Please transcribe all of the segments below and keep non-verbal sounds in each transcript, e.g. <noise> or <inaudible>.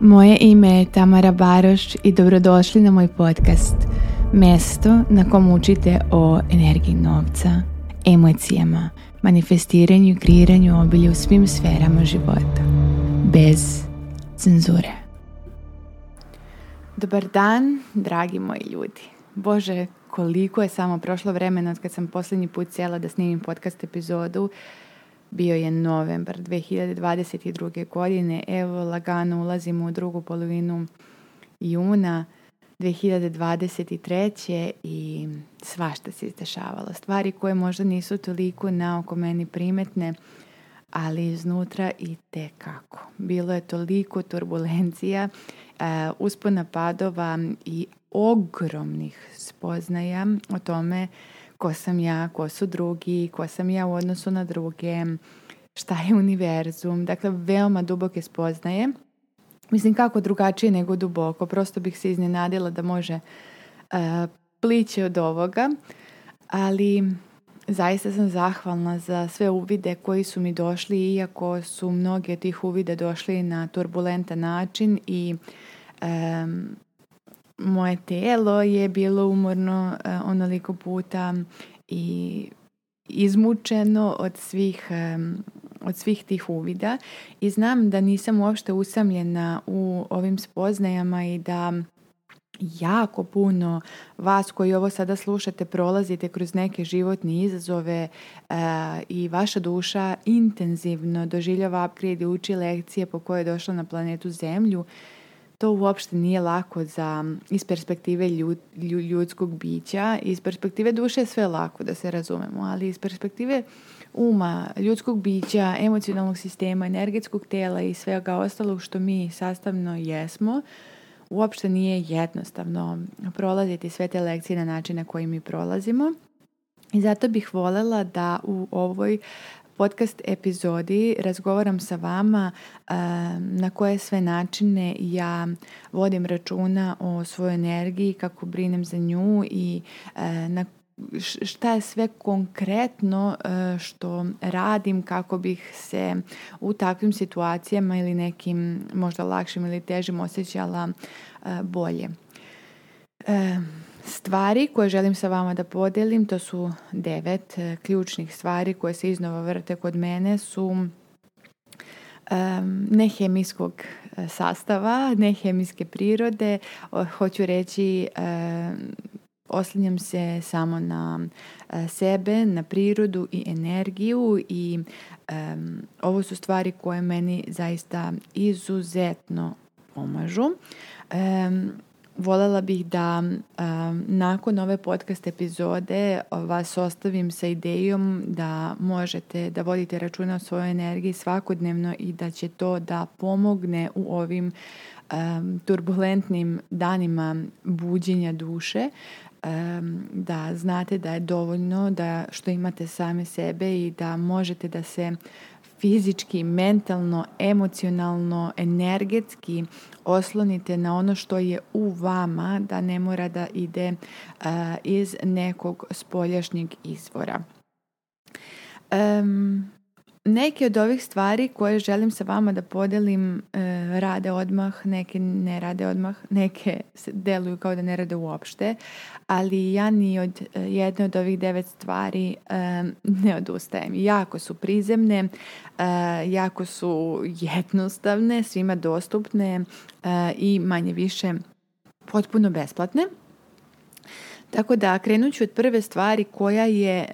Moje ime je Tamara Baroš i dobrodošli na moj podcast. Mesto na kom učite o energiji novca, emocijama, manifestiranju i kreiranju obilja u svim sferama života. Bez cenzure. Dobar dan, dragi moji ljudi. Bože, koliko je samo prošlo vremena od kad sam posljednji put sjela da snimim podcast epizodu bio je novembar 2022. godine. Evo lagano ulazimo u drugu polovinu juna 2023. i svašta se izdešavalo. Stvari koje možda nisu toliko oko meni primetne, ali iznutra i te kako. Bilo je toliko turbulencija, e, uspona padova i ogromnih spoznaja o tome ko sam ja, ko su drugi, ko sam ja u odnosu na druge, šta je univerzum. Dakle, veoma duboke spoznaje. Mislim, kako drugačije nego duboko. Prosto bih se iznenadila da može uh, e, pliće od ovoga. Ali zaista sam zahvalna za sve uvide koji su mi došli, iako su mnogi od tih uvide došli na turbulentan način i e, moje telo je bilo umorno e, onoliko puta i izmučeno od svih, e, od svih tih uvida i znam da nisam uopšte usamljena u ovim spoznajama i da jako puno vas koji ovo sada slušate prolazite kroz neke životne izazove e, i vaša duša intenzivno doživljava upgrade i uči lekcije po kojoj je došla na planetu Zemlju to uopšte nije lako za, iz perspektive ljudskog bića, iz perspektive duše je sve lako da se razumemo, ali iz perspektive uma, ljudskog bića, emocionalnog sistema, energetskog tela i svega ostalog što mi sastavno jesmo, uopšte nije jednostavno prolaziti sve te lekcije na način na koji mi prolazimo. I zato bih voljela da u ovoj podcast epizodi razgovaram sa vama eh, na koje sve načine ja vodim računa o svojoj energiji, kako brinem za nju i eh, na šta je sve konkretno eh, što radim kako bih se u takvim situacijama ili nekim možda lakšim ili težim osjećala bolje. Stvari koje želim sa vama da podijelim, to su devet eh, ključnih stvari koje se iznova vrte kod mene, su nehemijskog eh, sastava, nehemijske prirode. Hoću reći, oslanjam se samo na eh, sebe, na prirodu i energiju i ovo su stvari koje meni zaista izuzetno pomažu voljela bih da um, nakon ove podcast epizode vas ostavim sa idejom da možete da vodite računa o svojoj energiji svakodnevno i da će to da pomogne u ovim um, turbulentnim danima buđenja duše um, da znate da je dovoljno da što imate same sebe i da možete da se fizički, mentalno, emocionalno, energetski oslonite na ono što je u vama da ne mora da ide eh, iz nekog spoljašnjeg izvora. Neke od ovih stvari koje želim sa vama da podelim e, rade odmah, neke ne rade odmah, neke se deluju kao da ne rade uopšte, ali ja ni od e, jedne od ovih devet stvari e, ne odustajem. Jako su prizemne, jako su jednostavne, svima dostupne i manje više potpuno besplatne. Tako da krenut ću od prve stvari koja je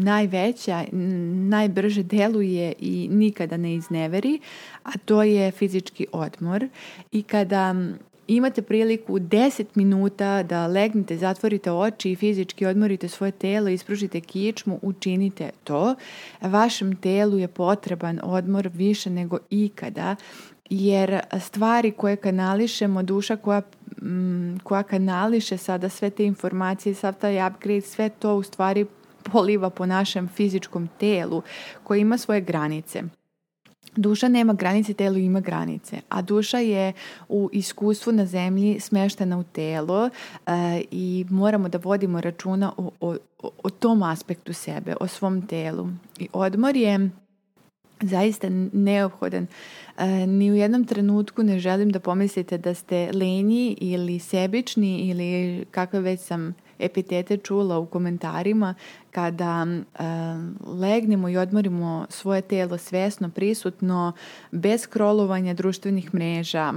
najveća, najbrže deluje i nikada ne izneveri, a to je fizički odmor. I kada imate priliku 10 minuta da legnete, zatvorite oči i fizički odmorite svoje telo, ispružite kičmu, učinite to. Vašem telu je potreban odmor više nego ikada jer stvari koje kanališemo, duša koja, mm, koja kanališe sada sve te informacije, sav taj upgrade, sve to u stvari poliva po našem fizičkom telu koje ima svoje granice. Duša nema granice, telo ima granice, a duša je u iskustvu na zemlji smeštena u telo e, i moramo da vodimo računa o, o tom aspektu sebe, o svom telu. I odmor je zaista neophodan. E, ni u jednom trenutku ne želim da pomislite da ste lenji ili sebični ili kakve već sam epitete čula u komentarima kada e, legnemo i odmorimo svoje telo svesno, prisutno, bez krolovanja društvenih mreža,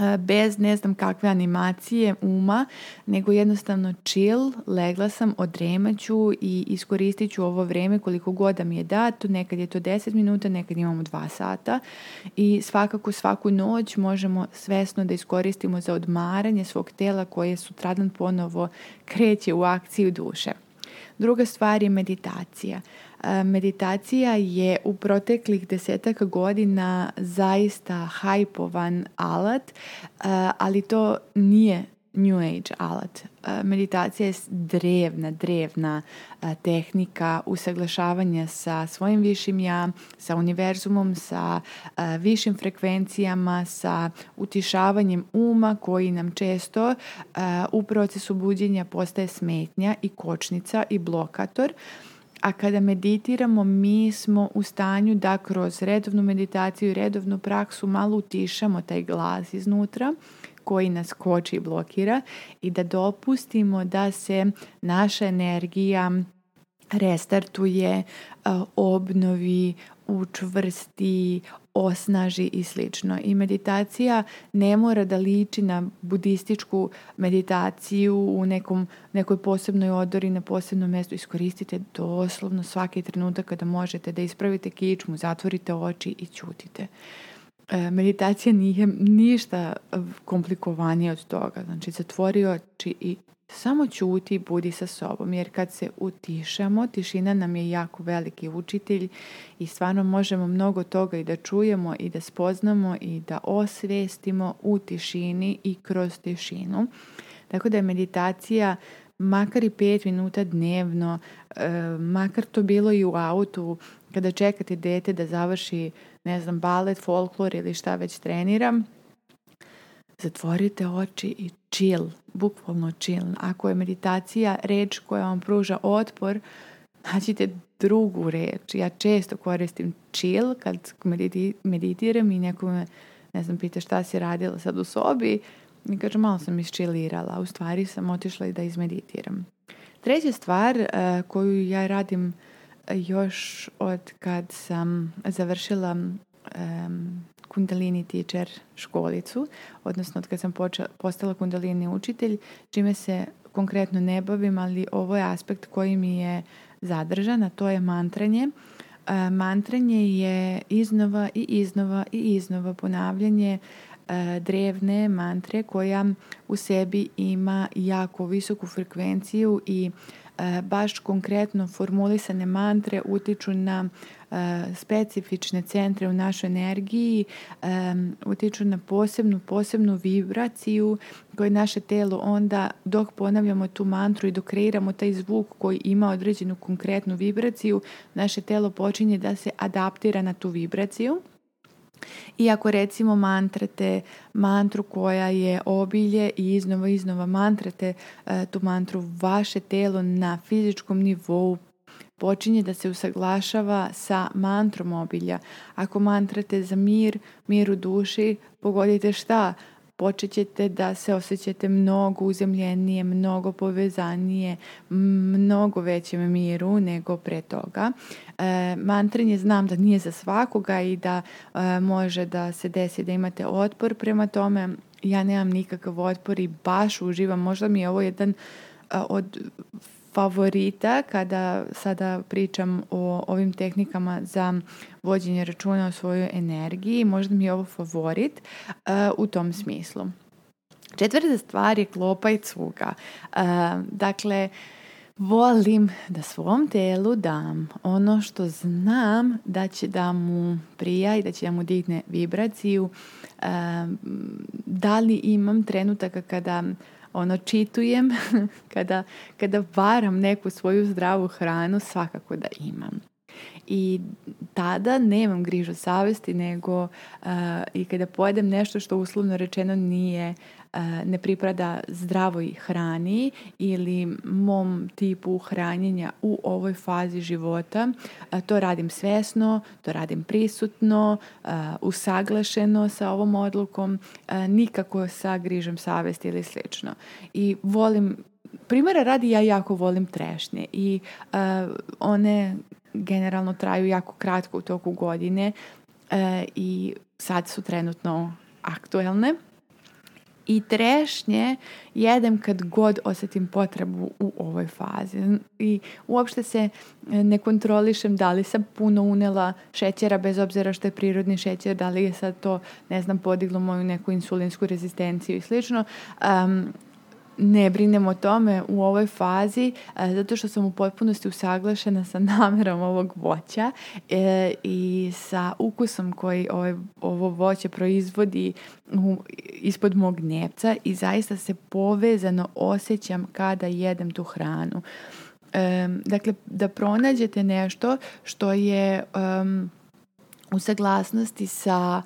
E, bez ne znam kakve animacije uma, nego jednostavno chill, legla sam, odremaću i iskoristit ću ovo vrijeme koliko god da mi je dato, nekad je to 10 minuta, nekad imamo 2 sata i svakako svaku noć možemo svesno da iskoristimo za odmaranje svog tela koje sutradan ponovo kreće u akciju duše. Druga stvar je meditacija. E, meditacija je u proteklih desetak godina zaista hajpovan alat, e, ali to nije New Age alat. E, meditacija je drevna, drevna e, tehnika usaglašavanja sa svojim višim ja, sa univerzumom, sa e, višim frekvencijama, sa utišavanjem uma koji nam često u procesu buđenja postaje smetnja i kočnica i blokator. A kada meditiramo, mi smo u stanju da kroz redovnu meditaciju i redovnu praksu malo utišamo taj glas iznutra koji nas koči i blokira i da dopustimo da se naša energija restartuje, e, obnovi, učvrsti, osnaži i sl. I meditacija ne mora da liči na budističku meditaciju u nekom, nekoj posebnoj odori na posebnom mjestu. Iskoristite doslovno svaki trenutak kada možete da ispravite kičmu, zatvorite oči i ćutite. E, meditacija nije ništa komplikovanije od toga. Znači, zatvori oči i samo čuti i budi sa sobom. Jer kad se utišamo, tišina nam je jako veliki učitelj i stvarno možemo mnogo toga i da čujemo i da spoznamo i da osvestimo u tišini i kroz tišinu. Tako da je meditacija makar i pet minuta dnevno, e, makar to bilo i u autu, kada čekate dete da završi ne znam, balet, folklor ili šta već treniram, zatvorite oči i chill, bukvalno chill. Ako je meditacija reč koja vam pruža otpor, nađite drugu reč. Ja često koristim chill kad meditiram i nekome, ne znam, pita šta si radila sad u sobi i kaže malo sam isčilirala, u stvari sam otišla i da izmeditiram. Treća stvar eh, koju ja radim još od kad sam završila um, kundalini teacher školicu, odnosno od kad sam postala kundalini učitelj, čime se konkretno ne bavim, ali ovo je aspekt koji mi je zadržan, a to je mantranje. E, mantranje je iznova i iznova i iznova ponavljanje e, drevne mantre koja u sebi ima jako visoku frekvenciju i E, baš konkretno formulisane mantre utiču na e, specifične centre u našoj energiji e, utiču na posebnu, posebnu vibraciju koju naše telo onda dok ponavljamo tu mantru i dok kreiramo taj zvuk koji ima određenu konkretnu vibraciju, naše telo počinje da se adaptira na tu vibraciju i ako recimo mantrate mantru koja je obilje i iznova iznova mantrate e, tu mantru, vaše telo na fizičkom nivou počinje da se usaglašava sa mantrom obilja. Ako mantrate za mir, mir u duši, pogodite šta? počet ćete da se osjećate mnogo uzemljenije, mnogo povezanije, mnogo većem miru nego pre toga. E, mantrenje znam da nije za svakoga i da e, može da se desi da imate otpor prema tome. Ja nemam nikakav otpor i baš uživam. Možda mi je ovo jedan e, od favorita kada sada pričam o ovim tehnikama za vođenje računa o svojoj energiji. Možda mi je ovo favorit e, u tom smislu. Četvrta stvar je klopa i cuga. E, dakle, volim da svom telu dam ono što znam da će da mu prija i da će da mu digne vibraciju. E, da li imam trenutaka kada ono čitujem, <laughs> kada, kada varam neku svoju zdravu hranu, svakako da imam i tada nemam grižu savesti nego eh, i kada pojedem nešto što uslovno rečeno nije eh, ne pripada zdravoj hrani ili mom tipu hranjenja u ovoj fazi života. Eh, to radim svjesno, to radim prisutno, usaglašeno sa ovom odlukom, nikako sa grižem savesti ili slično. I volim Primjera radi ja jako volim trešnje i one generalno traju jako kratko u toku godine e, i sad su trenutno aktuelne. I trešnje jedem kad god osjetim potrebu u ovoj fazi. I uopšte se ne kontrolišem da li sam puno unela šećera bez obzira što je prirodni šećer, da li je sad to, ne znam, podiglo moju neku insulinsku rezistenciju i slično ne brinem o tome u ovoj fazi e, zato što sam u potpunosti usaglašena sa <laughs> namerom ovog voća e, i sa ukusom koji ovaj, ovo voće proizvodi u, ispod mog nepca i zaista se povezano osjećam kada jedem tu hranu. E, dakle, da pronađete nešto što je u saglasnosti sa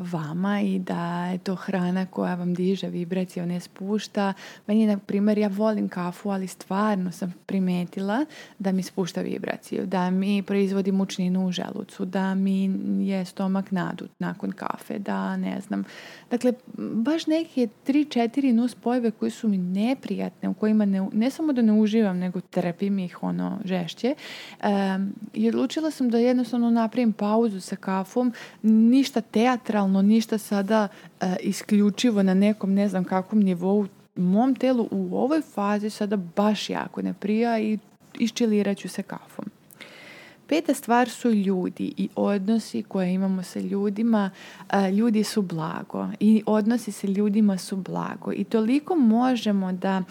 vama i da je to hrana koja vam diže vibracije, ne spušta. Meni, na primjer, ja volim kafu, ali stvarno sam primetila da mi spušta vibraciju, da mi proizvodi mučninu u želucu, da mi je stomak nadut nakon kafe, da ne znam. Dakle, baš neke tri, četiri nus pojave koje su mi neprijatne, u kojima ne, ne samo da ne uživam, nego trpim ih ono žešće. Um, I odlučila sam da jednostavno napravim pauzu sa kafom, ni ništa teatralno, ništa sada e, isključivo na nekom ne znam kakvom nivou. Mom telu u ovoj fazi sada baš jako ne prija i iščilirat ću se kafom. Peta stvar su ljudi i odnosi koje imamo sa ljudima. Ljudi su blago i odnosi sa ljudima su blago i toliko možemo da,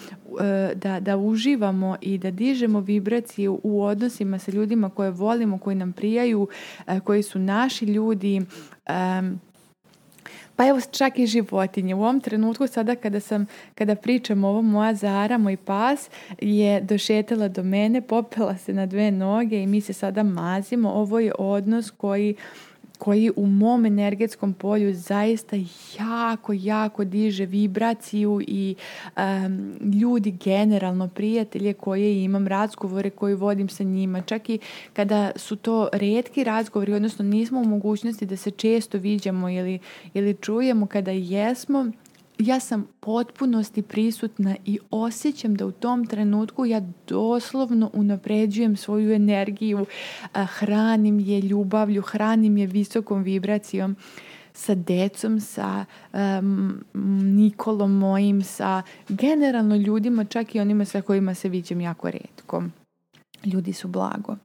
e, da, da uživamo i da dižemo vibraciju u odnosima sa ljudima koje volimo, koji nam prijaju, e, koji su naši ljudi. E, pa evo čak i životinje. U ovom trenutku sada kada sam, kada pričam ovo, moja Zara, moj pas je došetala do mene, popela se na dve noge i mi se sada mazimo. Ovo je odnos koji koji u mom energetskom polju zaista jako, jako diže vibraciju i ljudi generalno, prijatelje koje imam, razgovore koje vodim sa njima. Čak i kada su to redki razgovori, odnosno nismo u mogućnosti da se često viđamo ili, ili čujemo kada jesmo, ja sam potpunosti prisutna i osjećam da u tom trenutku ja doslovno unapređujem svoju energiju, hranim je ljubavlju, hranim je visokom vibracijom sa decom, sa Nikolom mojim, sa generalno ljudima, čak i onima sa kojima se viđem jako redko. Ljudi su blago.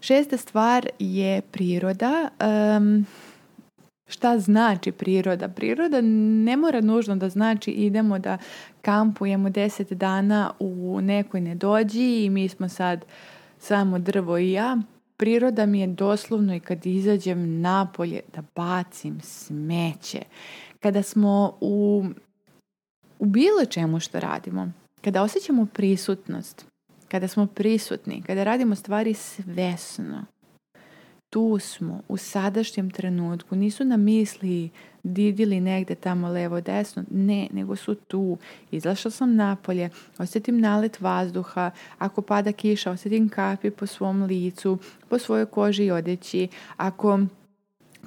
Šesta stvar je priroda šta znači priroda. Priroda ne mora nužno da znači idemo da kampujemo deset dana u nekoj nedođi i mi smo sad samo drvo i ja. Priroda mi je doslovno i kad izađem napolje da bacim smeće. Kada smo u, u bilo čemu što radimo, kada osjećamo prisutnost, kada smo prisutni, kada radimo stvari svesno, tu smo, u sadašnjem trenutku, nisu na misli didili negde tamo levo desno, ne, nego su tu. Izašla sam napolje, osjetim nalet vazduha, ako pada kiša, osjetim kapi po svom licu, po svojoj koži i odeći, ako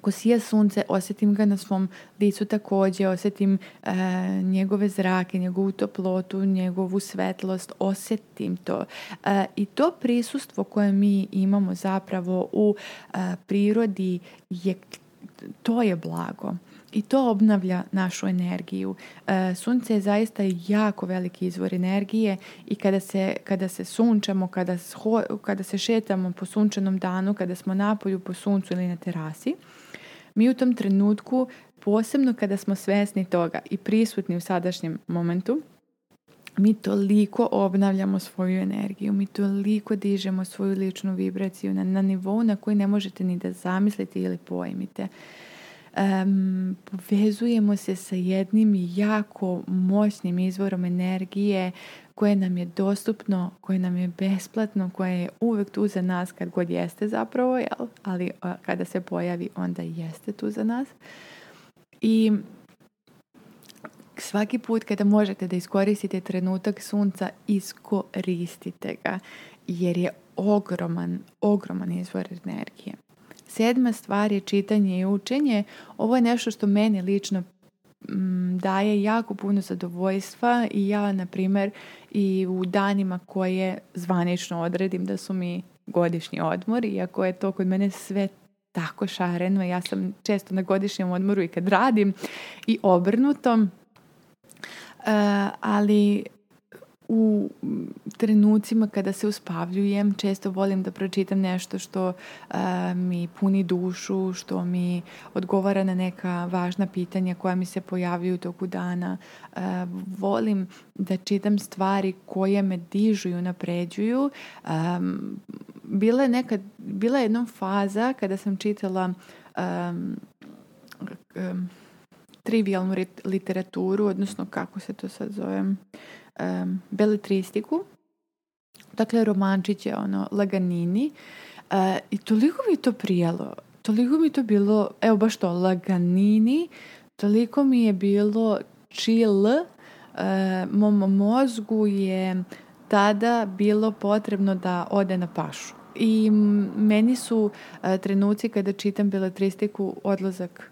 ako sije sunce, osjetim ga na svom licu također, osjetim e, njegove zrake, njegovu toplotu, njegovu svetlost, osjetim to. E, I to prisustvo koje mi imamo zapravo u e, prirodi, je, to je blago. I to obnavlja našu energiju. Sunce je zaista jako veliki izvor energije i kada se, kada se sunčamo, kada, kada se šetamo po sunčanom danu, kada smo napolju po suncu ili na terasi, mi u tom trenutku, posebno kada smo svjesni toga i prisutni u sadašnjem momentu, mi toliko obnavljamo svoju energiju, mi toliko dižemo svoju ličnu vibraciju na, na nivou na koji ne možete ni da zamislite ili pojmite. Um, povezujemo se sa jednim jako moćnim izvorom energije koje nam je dostupno, koje nam je besplatno, koje je uvijek tu za nas kad god jeste zapravo, jel? ali kada se pojavi onda jeste tu za nas. I svaki put kada možete da iskoristite trenutak sunca, iskoristite ga jer je ogroman, ogroman izvor energije. Sedma stvar je čitanje i učenje. Ovo je nešto što meni lično daje jako puno zadovoljstva i ja, na primjer, i u danima koje zvanično odredim da su mi godišnji odmor, iako je to kod mene sve tako šareno, ja sam često na godišnjem odmoru i kad radim i obrnuto, e, ali u mm, trenucima kada se uspavljujem često volim da pročitam nešto što mi puni dušu, što mi odgovara na neka važna pitanja koja mi se pojavljuju u toku dana. volim da čitam stvari koje me dižu napređuju. bila je nekad, bila je jednom faza kada sam čitala um, trivialnu literaturu, odnosno kako se to sad zove, um, beletristiku, dakle je ono, laganini. Eh, I toliko mi to prijelo, toliko mi to bilo, evo baš to, laganini, toliko mi je bilo chill, eh, mom mozgu je tada bilo potrebno da ode na pašu. I meni su uh, trenuci kada čitam beletristiku odlazak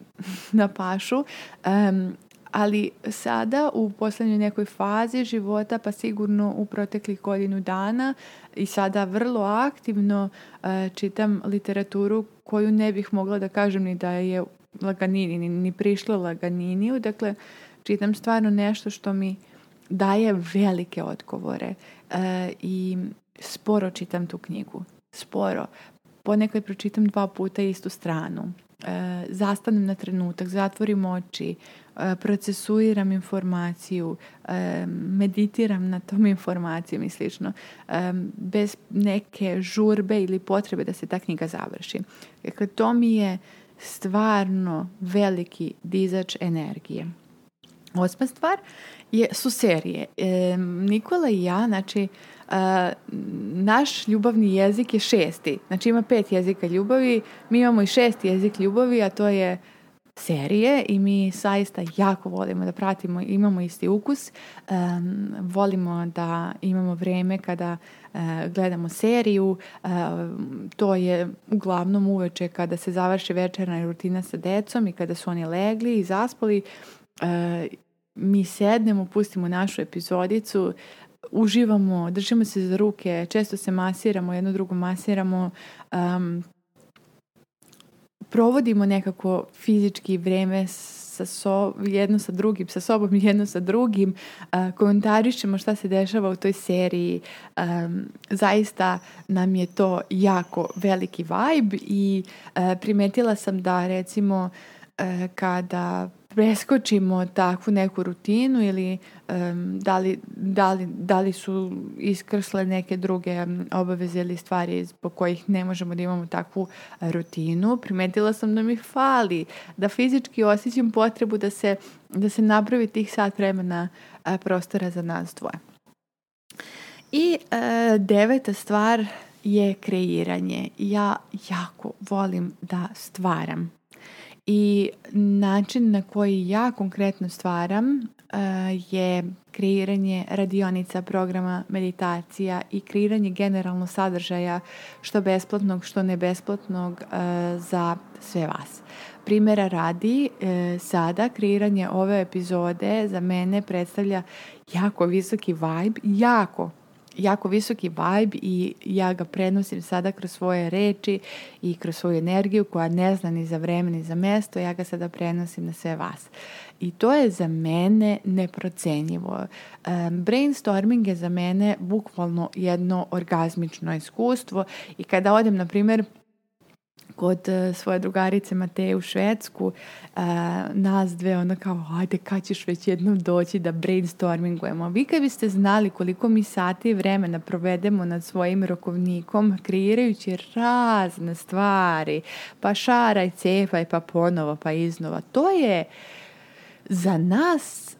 <laughs> na pašu um, ali sada u posljednjoj nekoj fazi života pa sigurno u proteklih godinu dana i sada vrlo aktivno e, čitam literaturu koju ne bih mogla da kažem ni da je laganini, ni, ni prišla laganiniju, dakle čitam stvarno nešto što mi daje velike odgovore e, i sporo čitam tu knjigu, sporo. Ponekad pročitam dva puta istu stranu. E, zastanem na trenutak, zatvorim oči, e, procesuiram informaciju, e, meditiram na tom informacijom i slično, bez neke žurbe ili potrebe da se ta knjiga završi. Dakle, to mi je stvarno veliki dizač energije. Osma stvar je, su serije. Nikola i ja, znači, naš ljubavni jezik je šesti. Znači ima pet jezika ljubavi, mi imamo i šesti jezik ljubavi, a to je serije i mi saista jako volimo da pratimo, imamo isti ukus, volimo da imamo vrijeme kada e, gledamo seriju, e, to je uglavnom uveče kada se završi večerna rutina sa decom i kada su oni legli i zaspali, e, mi sednemo, pustimo našu epizodicu, uživamo, držimo se za ruke, često se masiramo, jedno drugo masiramo, um, provodimo nekako fizički vrijeme sa so, jedno sa drugim, sa sobom <laughs> jedno sa drugim, uh, komentarišemo šta se dešava u toj seriji. Um, zaista nam je to jako veliki vibe i uh, primetila sam da recimo kada preskočimo takvu neku rutinu ili da, li, da, li, su iskrsle neke druge obaveze ili stvari zbog kojih ne možemo da imamo takvu rutinu. Primetila sam da mi fali, da fizički osjećam potrebu da se, da se napravi tih sat vremena e, prostora za nas dvoje. I e, deveta stvar je kreiranje. Ja jako volim da stvaram. I način na koji ja konkretno stvaram e, je kreiranje radionica programa meditacija i kreiranje generalno sadržaja što besplatnog, što nebesplatnog besplatnog za sve vas. Primjera radi, e, sada kreiranje ove epizode za mene predstavlja jako visoki vibe, jako jako visoki vibe i ja ga prenosim sada kroz svoje reči i kroz svoju energiju koja ne zna ni za vreme ni za mesto, ja ga sada prenosim na sve vas. I to je za mene neprocenjivo. Brainstorming je za mene bukvalno jedno orgazmično iskustvo i kada odem, na primjer, kod e, svoje drugarice Mateje u Švedsku, e, nas dve ono kao, ajde kad ćeš već jednom doći da brainstormingujemo. Vi kad biste znali koliko mi sati vremena provedemo nad svojim rokovnikom, kreirajući razne stvari, pa šaraj, cefaj, pa ponovo, pa iznova. To je za nas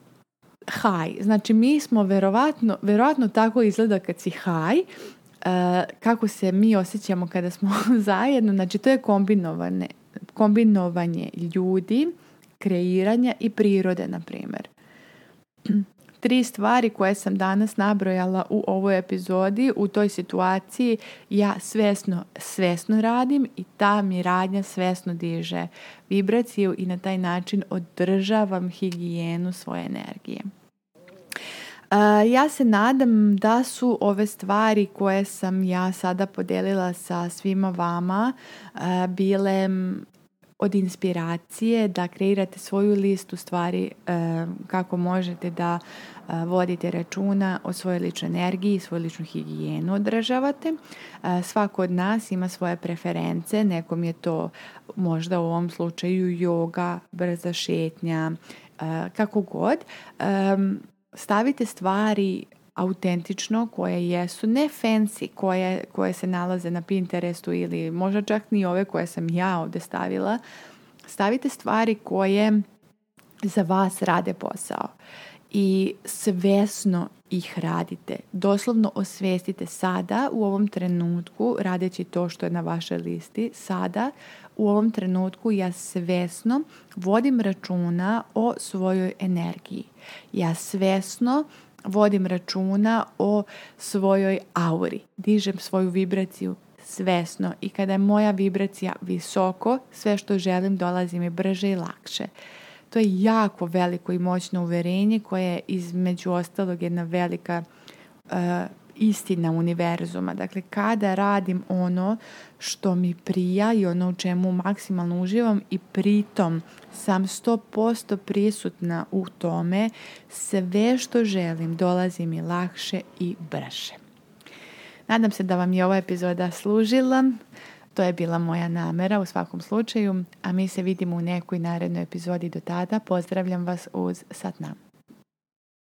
haj. Znači mi smo verovatno, verovatno tako izgleda kad si haj, kako se mi osjećamo kada smo <laughs> zajedno, znači to je kombinovanje ljudi, kreiranja i prirode, na primjer. <clears throat> Tri stvari koje sam danas nabrojala u ovoj epizodi, u toj situaciji, ja svesno, svesno radim i ta mi radnja svesno diže vibraciju i na taj način održavam higijenu svoje energije. Ja se nadam da su ove stvari koje sam ja sada podelila sa svima vama bile od inspiracije da kreirate svoju listu stvari e, kako možete da e, vodite računa o svojoj ličnoj energiji i svoju ličnu higijenu održavate. E, svako od nas ima svoje preference, nekom je to možda u ovom slučaju joga, brza šetnja, kako god stavite stvari autentično, koje jesu ne fancy, koje, koje se nalaze na Pinterestu ili možda čak ni ove koje sam ja ovdje stavila. Stavite stvari koje za vas rade posao i svesno ih radite. Doslovno osvestite sada u ovom trenutku radeći to što je na vašoj listi sada u ovom trenutku ja svesno vodim računa o svojoj energiji. Ja svesno vodim računa o svojoj auri. Dižem svoju vibraciju svesno i kada je moja vibracija visoko, sve što želim dolazi mi brže i lakše. To je jako veliko i moćno uverenje koje je između ostalog jedna velika e, istina univerzuma. Dakle, kada radim ono što mi prija i ono u čemu maksimalno uživam i pritom sam 100% prisutna u tome, sve što želim dolazi mi lakše i brže. Nadam se da vam je ova epizoda služila. To je bila moja namera u svakom slučaju, a mi se vidimo u nekoj narednoj epizodi do tada. Pozdravljam vas uz Satnam.